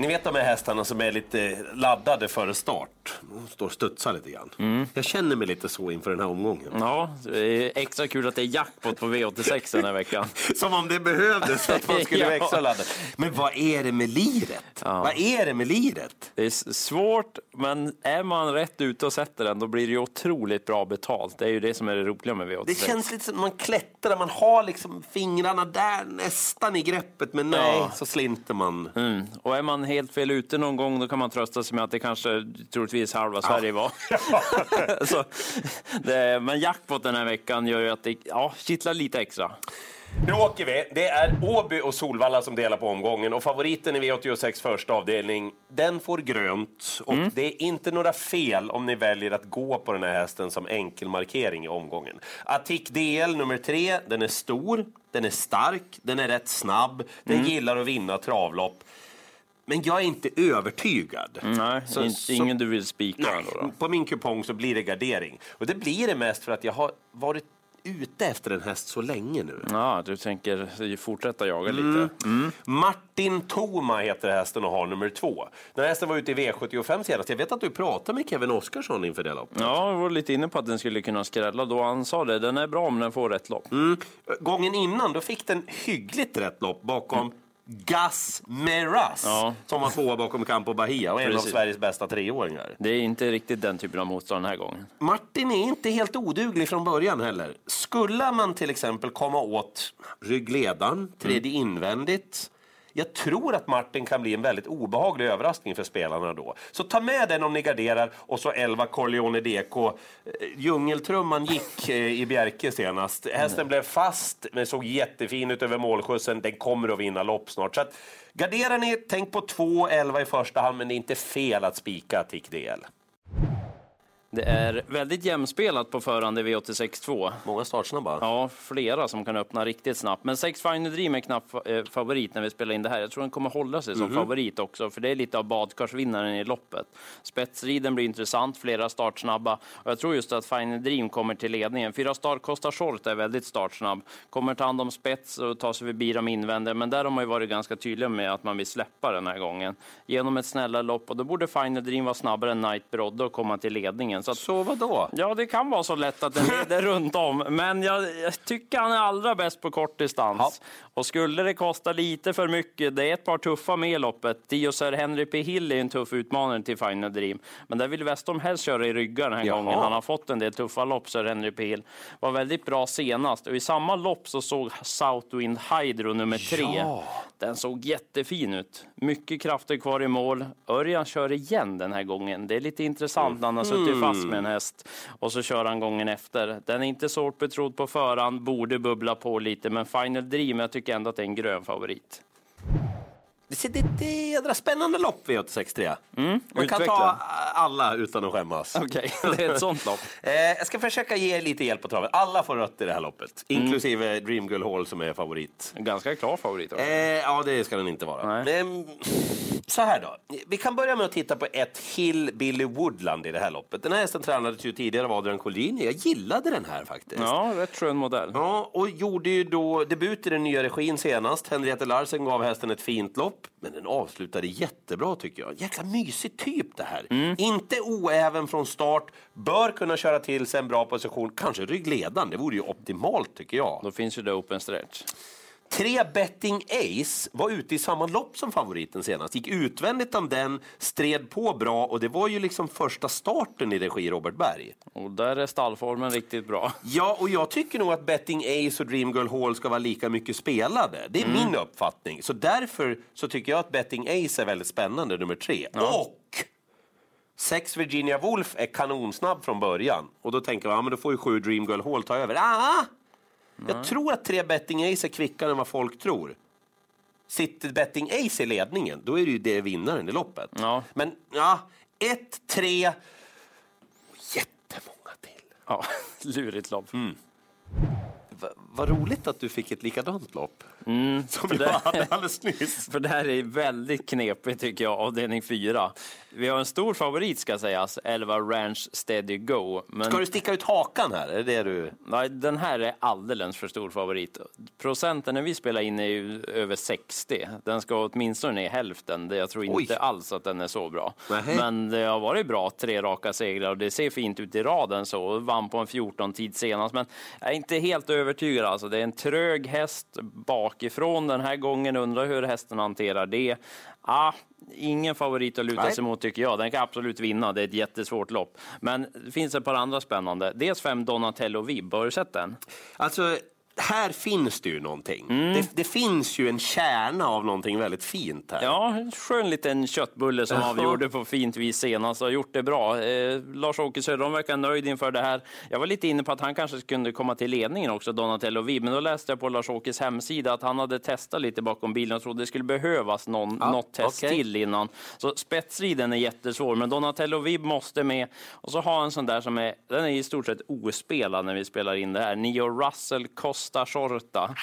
Ni vet de här hästarna som är lite laddade före start. De står och studsar lite grann. Mm. Jag känner mig lite så inför den här omgången. Ja, extra kul att det är jackpot på V86 den här veckan. Som om det behövdes för att man skulle vara Ja. extra laddad. Men vad är det med liret? Vad är det med liret? Det är svårt, men är man rätt ute och sätter den, då blir det ju otroligt bra betalt. Det är ju det som är det roliga med V86. Det känns lite som att man klättrar, man har liksom fingrarna där nästan i greppet men nej, Ja. så slinter man. Mm. Och är man helt fel ute någon gång, då kan man trösta sig med att det kanske troligtvis halva Sverige var. så, det, men jackpot den här veckan gör ju att det ja, kittlar lite extra. Nu åker vi. Det är Åby och Solvalla som delar på omgången och favoriten i V86 första avdelning, den får grönt. Och det är inte några fel om ni väljer att gå på den här hästen som enkelmarkering i omgången. Attic DL nummer tre, den är stor, den är stark, den är rätt snabb, den gillar att vinna travlopp. Men jag är inte övertygad. Nej, Så- inte, så- ingen du vill spika ändå då. på min kupong så blir det gardering. Och det blir det mest för att jag har varit ute efter en häst så länge nu. Ja, du tänker fortsätta jaga Mm. lite. Martin Toma heter hästen och har nummer två. Den här hästen var ute i V75 senast. Jag vet att du pratade med Kevin Oskarsson inför det loppet. Ja, jag var lite inne på att den skulle kunna skrälla då. Han sa det, den är bra om den får rätt lopp. Mm. Gången innan då fick den hyggligt rätt lopp bakom Gas Meras Ja. som var tvåa bakom Campo Bahia och en av Precis. Sveriges bästa treåringar. Det är inte riktigt den typen av motstånd den här gången. Martin är inte helt oduglig från början heller. Skulle man till exempel komma åt ryggledaren, tredje invändigt. Jag tror att Martin kan bli en väldigt obehaglig överraskning för spelarna då. Så ta med den om ni garderar och så 11 Corleone DK. Eh, djungeltrumman gick eh, i Bjerke senast. Hästen blev fast men såg jättefin ut över målskjutsen. Den kommer att vinna lopp snart. Så att, garderar ni, tänk på 2 11 i första hand men det är inte fel att spika Tick DL. Det är väldigt jämspelat på förhand i V86.2. Många startsnabba. Ja, flera som kan öppna riktigt snabbt. Men Sex Final Dream är knapp eh, favorit när vi spelar in det här. Jag tror den kommer hålla sig som Mhm. favorit också, för det är lite av badkarsvinnaren i loppet. Spetsriden blir intressant, flera startsnabba. Och jag tror just att Final Dream kommer till ledningen. Fyra star Costa Short är väldigt startsnabb. Kommer ta hand om spets och ta sig förbi de invändiga. Men där har man ju varit ganska tydliga med att man vill släppa den här gången. Genom ett snällare lopp. Och då borde Final Dream vara snabbare än Night Brodde och komma till ledningen. Så att Så vad då? Ja, det kan vara så lätt att den leder runt om. Men jag, jag tycker han är allra bäst på kort distans. Och skulle det kosta lite för mycket, det är ett par tuffa med i loppet. Dio Sir Henry P. Hill är en tuff utmanare till Final Dream. Men där vill Westholm helst köra i ryggar den här Jaha. gången. Han har fått en del tuffa lopp, Sir Henry P. Hill. Var väldigt bra senast. Och i samma lopp så såg Southwind Hydro nummer tre. Ja. Den såg jättefin ut. Mycket krafter kvar i mål. Örjan kör igen den här gången. Det är lite intressant när han har suttit fast med en häst och så kör han gången efter. Den är inte så hårt betrodd på förhand, borde bubbla på lite, men Final Dream, jag tycker ändå att det är en grön favorit. Det ser lite jädra spännande lopp V863. Man kan utveckla. ta alla utan att skämmas. Okej, det är ett sånt lopp. Eh, jag ska försöka ge lite hjälp på travet. Alla får rött i det här loppet, inklusive Dream Girl Hall som är favorit. Ganska klar favorit. Eh, ja, det ska den inte vara. Men, så här då. Vi kan börja med att titta på ett Hill Billy Woodland i det här loppet. Den här hästen tränades ju tidigare av Adrian Collini. Jag gillade den här faktiskt. Ja, rätt skön modell. Ja, och gjorde ju då debut i den nya regin senast. Henriette Larsen gav hästen ett fint lopp, men den avslutade jättebra tycker jag. Jäkla mysig typ det här. Inte oäven från start, bör kunna köra till sig en bra position, kanske ryggledaren. Det vore ju optimalt tycker jag. Då finns ju det open stretch. Tre Betting Ace var ute i samma lopp som favoriten senast. Gick utvändigt om den, stred på bra och det var ju liksom första starten i regi Robert Berg. Och där är stallformen riktigt bra. Ja, och jag tycker nog att Betting Ace och Dream Girl Hall ska vara lika mycket spelade. Det är min uppfattning. Så därför så tycker jag att Betting Ace är väldigt spännande, nummer tre. Och sex Virginia Wolf är kanonsnabb från början. Och då tänker man, ja men då får ju sju Dream Girl Hall ta över. Ah! Jag tror att tre Betting Ace är kvickare än vad folk tror. Sitter Betting Ace i ledningen, då är det ju det vinnaren i loppet. Ja. Men ja, ett, tre och jättemånga till. Ja, lurigt lopp. v- vad roligt att du fick ett likadant lopp. Mm, Som för jag det- hade alldeles nyss. För det här är väldigt knepigt tycker jag, avdelning 4. Vi har en stor favorit ska sägas, 11 Ranch Steady Go. Men Ska du sticka ut hakan här? Är det du... nej, den här är alldeles för stor favorit. Procenten när vi spelar in är ju över 60. Den ska åtminstone ner i hälften. Det- Jag tror Oj. inte alls att den är så bra. Nähä. Men det har varit bra, tre raka segrar och det ser fint ut i raden så. Vann på en 14-tid senast, men jag är inte helt övertygad. Alltså, det är en trög häst bakifrån den här gången. Undrar hur hästen hanterar det. Ah, ingen favorit att luta Nej. sig mot tycker jag. Den kan absolut vinna. Det är ett jättesvårt lopp. Men det finns ett par andra spännande. Dels fem Donatello Vib. Har du sett den? Alltså, här finns det ju någonting. Mm. Det, det finns ju en kärna av någonting väldigt fint här. Ja, en skön liten köttbulle som avgjorde på fint vis senast och har gjort det bra. Eh, Lars-Åke Söderholm verkar nöjd inför det här. Jag var lite inne på att han kanske kunde komma till ledningen också, Donatello Vib, men då läste jag på Lars-Åkes hemsida att han hade testat lite bakom bilen och trodde det skulle behövas någon, Ja, något test okej. till innan. Så spetsriden är jättesvår, men Donatello Vib måste med. Och så ha en sån där som är, den är i stort sett ospelad när vi spelar in det här. Nio Russell Costa Shorta.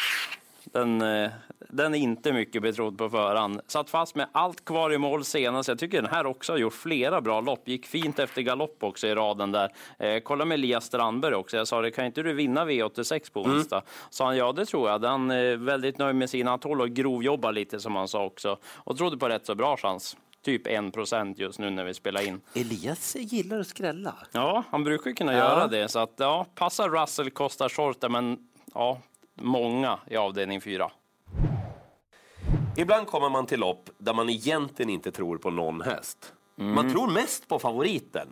Den, eh, den är inte mycket betrodd på förhand. Satt fast med allt kvar i mål senast. Jag tycker den här också har gjort flera bra lopp. Gick fint efter galopp också i raden där. Eh, kolla med Elias Strandberg också. Jag sa det, kan inte du vinna V86 på onsdag? Sa han, ja det tror jag. Han är väldigt nöjd med sina tål och grovjobbar lite som han sa också. Och trodde på rätt så bra chans. Typ 1 procent just nu när vi spelar in. Elias gillar att skrälla. Ja, han brukar kunna Ja. göra det. Så att, ja, passar Russell, kostar shorta, men ja, många i avdelning 4. Ibland kommer man till lopp där man egentligen inte tror på någon häst. Mm. Man tror mest på favoriten,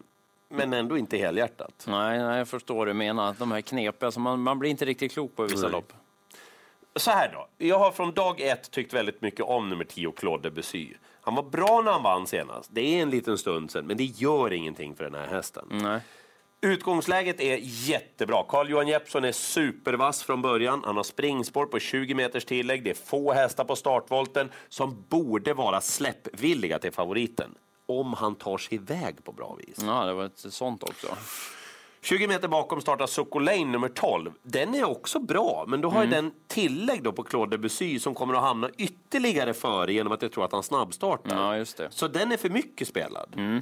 men ändå inte helhjärtat. Nej, nej, jag förstår vad du menar. De här knepiga, alltså man, man blir inte riktigt klok på vissa Nej. lopp. Så här då. Jag har från dag ett tyckt väldigt mycket om nummer 10, Claude Debussy. Han var bra när han vann senast. Det är en liten stund sedan, men det gör ingenting för den här hästen. Nej. Utgångsläget är jättebra. Carl-Johan Jeppsson är supervass från början. Han har springspår på 20 meters tillägg. Det är få hästar på startvolten som borde vara släppvilliga till favoriten. Om han tar sig iväg på bra vis. Ja, det var ett sånt också. 20 meter bakom startar Sokolane nummer 12. Den är också bra, men då har ju den tillägg då på Claude Debussy som kommer att hamna ytterligare före genom att jag tror att han snabbstartar. Ja, just det. Så den är för mycket spelad.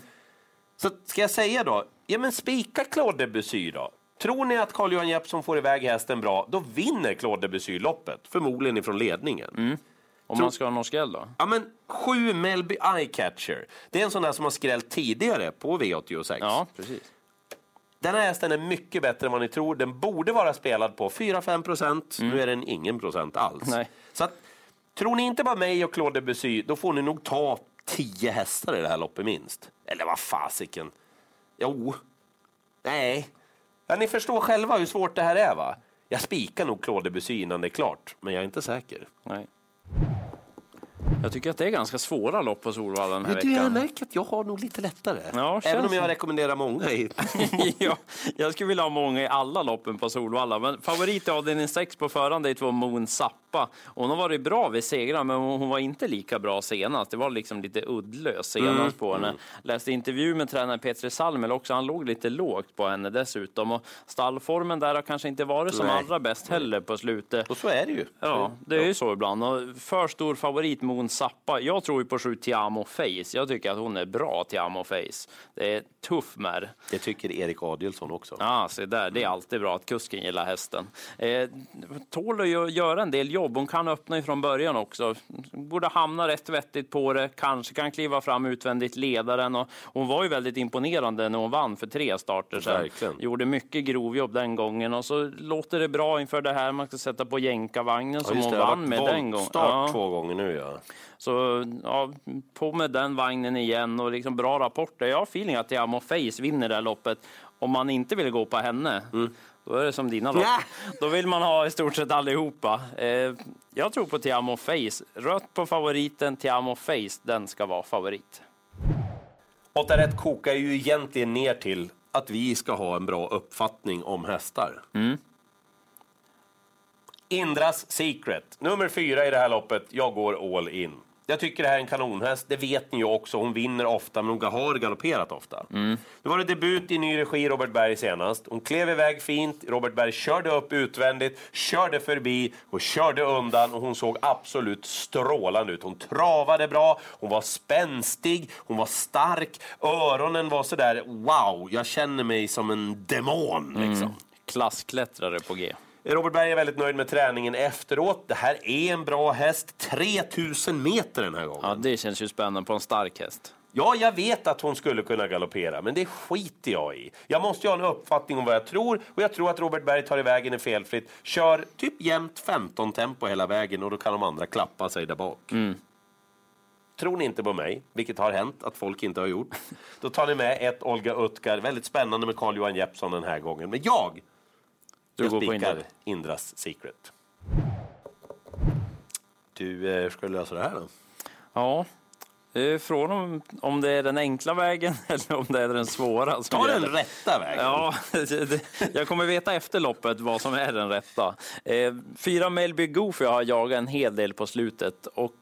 Så ska jag säga då, ja men spika Claude Debussy då. Tror ni att Carl-Johan Jeppsson får iväg hästen bra, då vinner Claude Debussy loppet. Förmodligen ifrån ledningen. Om Tror- man ska ha någon skräll då? Ja men, sju Melby Eyecatcher. Det är en sån där som har skrällt tidigare på V86. Ja, precis. Den här hästen är mycket bättre än vad ni tror. Den borde vara spelad på 4-5 procent. Nu är den ingen procent alls. Nej. Så att, tror ni inte bara mig och Claude Debussy, då får ni nog ta 10 hästar i det här loppet minst. Eller vad fasiken. Jo. Nej. Ja, ni förstår själva hur svårt det här är va? Jag spikar nog Claude Debussy innan det är klart, men jag är inte säker. Nej. Jag tycker att det är ganska svåra lopp på Solvalla den här du, jag veckan. märker att jag har nog lite lättare. Ja, Även om jag rekommenderar många i... ja, jag skulle vilja ha många i alla loppen på Solvalla. Men favorit i avdelning 6 på förhand är två Moon Zappa. Hon har varit bra vid segrar, men hon var inte lika bra senast. Det var liksom lite uddlös senast på henne. Läste intervju med tränaren Petri Salmel också. Han låg lite lågt på henne dessutom. Och stallformen där har kanske inte varit som Nej. allra bäst heller på slutet. Och så är det ju. Ja, det är ju så ibland. Och för stor favorit Moon Zappa. Jag tror ju på sju Tiamo Face. Jag tycker att hon är bra, Tiamo Face. Det är tuff med. Det tycker Erik Adielsson också. Ja, se där. Det är alltid bra att kusken gillar hästen. Eh, tål att gö- göra en del jobb. Hon kan öppna ifrån början också. Borde hamna rätt vettigt på det. Kanske kan kliva fram utvändigt ledaren. Och hon var ju väldigt imponerande när hon vann för tre starter sedan. Verkligen. Gjorde mycket grovjobb den gången. Och så låter det bra inför det här. Man ska sätta på jänkarvagnen som just hon vann med den gången. voltstart Ja. två gånger nu ja. Så ja, på med den vagnen igen och liksom bra rapporter. Jag har feeling att Tiamo Face vinner det här loppet. Om man inte vill gå på henne, då är det som dina lopp. Då vill man ha i stort sett allihopa. Eh, jag tror på Tiamo Face. Rött på favoriten, Tiamo Face, den ska vara favorit. 8 rätt kokar ju egentligen ner till att vi ska ha en bra uppfattning om hästar. Indras Secret, nummer fyra i det här loppet. Jag går all in. Jag tycker det här är en kanonhäst. Det vet ni ju också. Hon vinner ofta, men hon har galopperat ofta. Nu var det debut i ny regi, Robert Berg senast. Hon klev iväg fint. Robert Berg körde upp utvändigt, körde förbi och körde undan. Och hon såg absolut strålande ut. Hon travade bra, hon var spänstig, hon var stark. Öronen var sådär, wow, jag känner mig som en demon. Liksom. Klassklättrare på G. Robert Berg är väldigt nöjd med träningen efteråt. Det här är en bra häst. 3000 meter den här gången. Ja, det känns ju spännande på en stark häst. Ja, jag vet att hon skulle kunna galoppera, men det skiter jag i. Jag måste ju ha en uppfattning om vad jag tror och jag tror att Robert Berg tar ivägen i felfritt. Kör typ jämnt 15 tempo hela vägen och då kan de andra klappa sig där bak. Tror ni inte på mig, vilket har hänt att folk inte har gjort, då tar ni med ett Olga Utgar. Väldigt spännande med Carl-Johan Jeppsson den här gången. Men jag, Du jag går på spikar Indra. Indras Secret. Du, eh, ska du lösa det här då? Ja, frågan om, om det är den enkla vägen eller om det är den svåra. Ta den rätta vägen. Ja, det, det, jag kommer veta efter loppet vad som är den rätta. Eh, fyra Melby Goofy har jagat en hel del på slutet och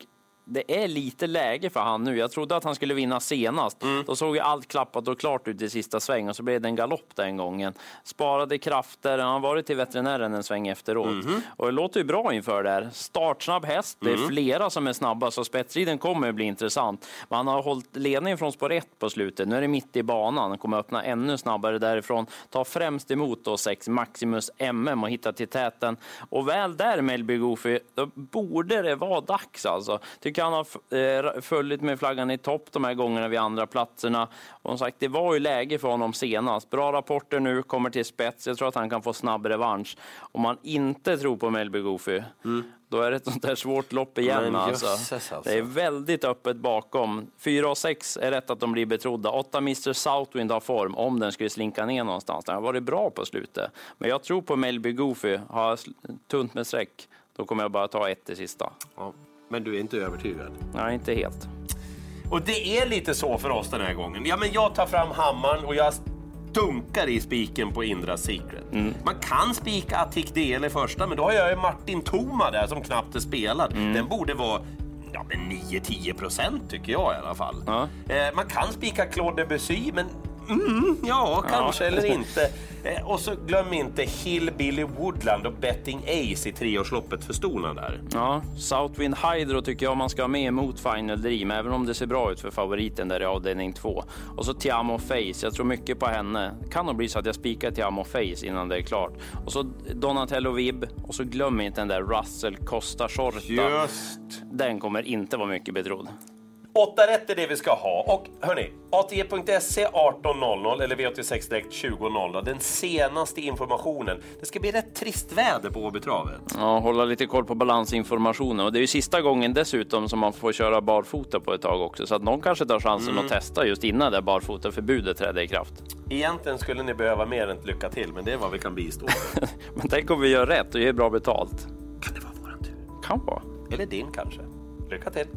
det är lite läge för han nu. Jag trodde att han skulle vinna senast. Mm. Då såg ju allt klappat och klart ut i sista sväng och så blev det en galopp den gången. Sparade krafter. Han har varit till veterinären en sväng efteråt. Mhm. Och det låter ju bra inför där. Startsnabb häst. Det är Mm. flera som är snabba så spetsriden kommer att bli intressant. Men han har hållit ledningen från spår 1 på slutet. Nu är det mitt i banan. Han kommer öppna ännu snabbare därifrån. Ta främst emot då 6 Maximus MM och hitta till täten. Och väl där Melby Goofy, då borde det vara dags alltså. Tycker han har eh, följt med flaggan i topp de här gångerna vid andra platserna. Och som sagt, det var ju läge för honom senast. Bra rapporter nu, kommer till spets. Jag tror att han kan få snabb revansch. Om man inte tror på Melby Goofy, då är det ett sånt där svårt lopp igen. Men alltså. jösses, alltså. Det är väldigt öppet bakom. 4 och 6 är rätt att de blir betrodda. 8 Mr Southwind har form om den skulle slinka ner någonstans. Den har varit bra på slutet. Men jag tror på Melby Goofy. Har jag tunt med streck, då kommer jag bara ta ett till sista. Ja, men du är inte övertygad? Nej, inte helt. Och det är lite så för oss den här gången. Ja, men jag tar fram hammaren och jag dunkar i spiken på Indras Secret. Man kan spika Attic DL i första, men då har jag ju Martin Toma där som knappt är spelad. Den borde vara ja, men 9-10 procent tycker jag i alla fall. Ja. Eh, man kan spika Claude Debussy, men mm, ja, kanske eller inte. Eh, och så glöm inte Hillbilly Woodland och Betting Ace i treårsloppet för stona där. Ja, Southwind Hydro tycker jag man ska ha med mot Final Dream, även om det ser bra ut för favoriten där i avdelning 2. Och så Tiamo Face, jag tror mycket på henne. Kan nog bli så att jag spikar Tiamo Face innan det är klart. Och så Donatello Vib och så glöm inte den där Russell Costa Shorta. Just. Den kommer inte vara mycket betrodd. Åtta rätt är det vi ska ha. Och hörni, ATG.se 18.00 eller V86 Direkt 20.00. Den senaste informationen. Det ska bli rätt trist väder på Åbytravet. Ja, hålla lite koll på balansinformationen. Och det är ju sista gången dessutom som man får köra barfota på ett tag också. Så att någon kanske tar chansen att testa just innan det barfotaförbudet träder i kraft. Egentligen skulle ni behöva mer än ett lycka till, men det är vad vi kan bistå med. Men tänk om vi gör rätt och ger bra betalt. Kan det vara våran tur? Kan vara. Eller din kanske. Lycka till!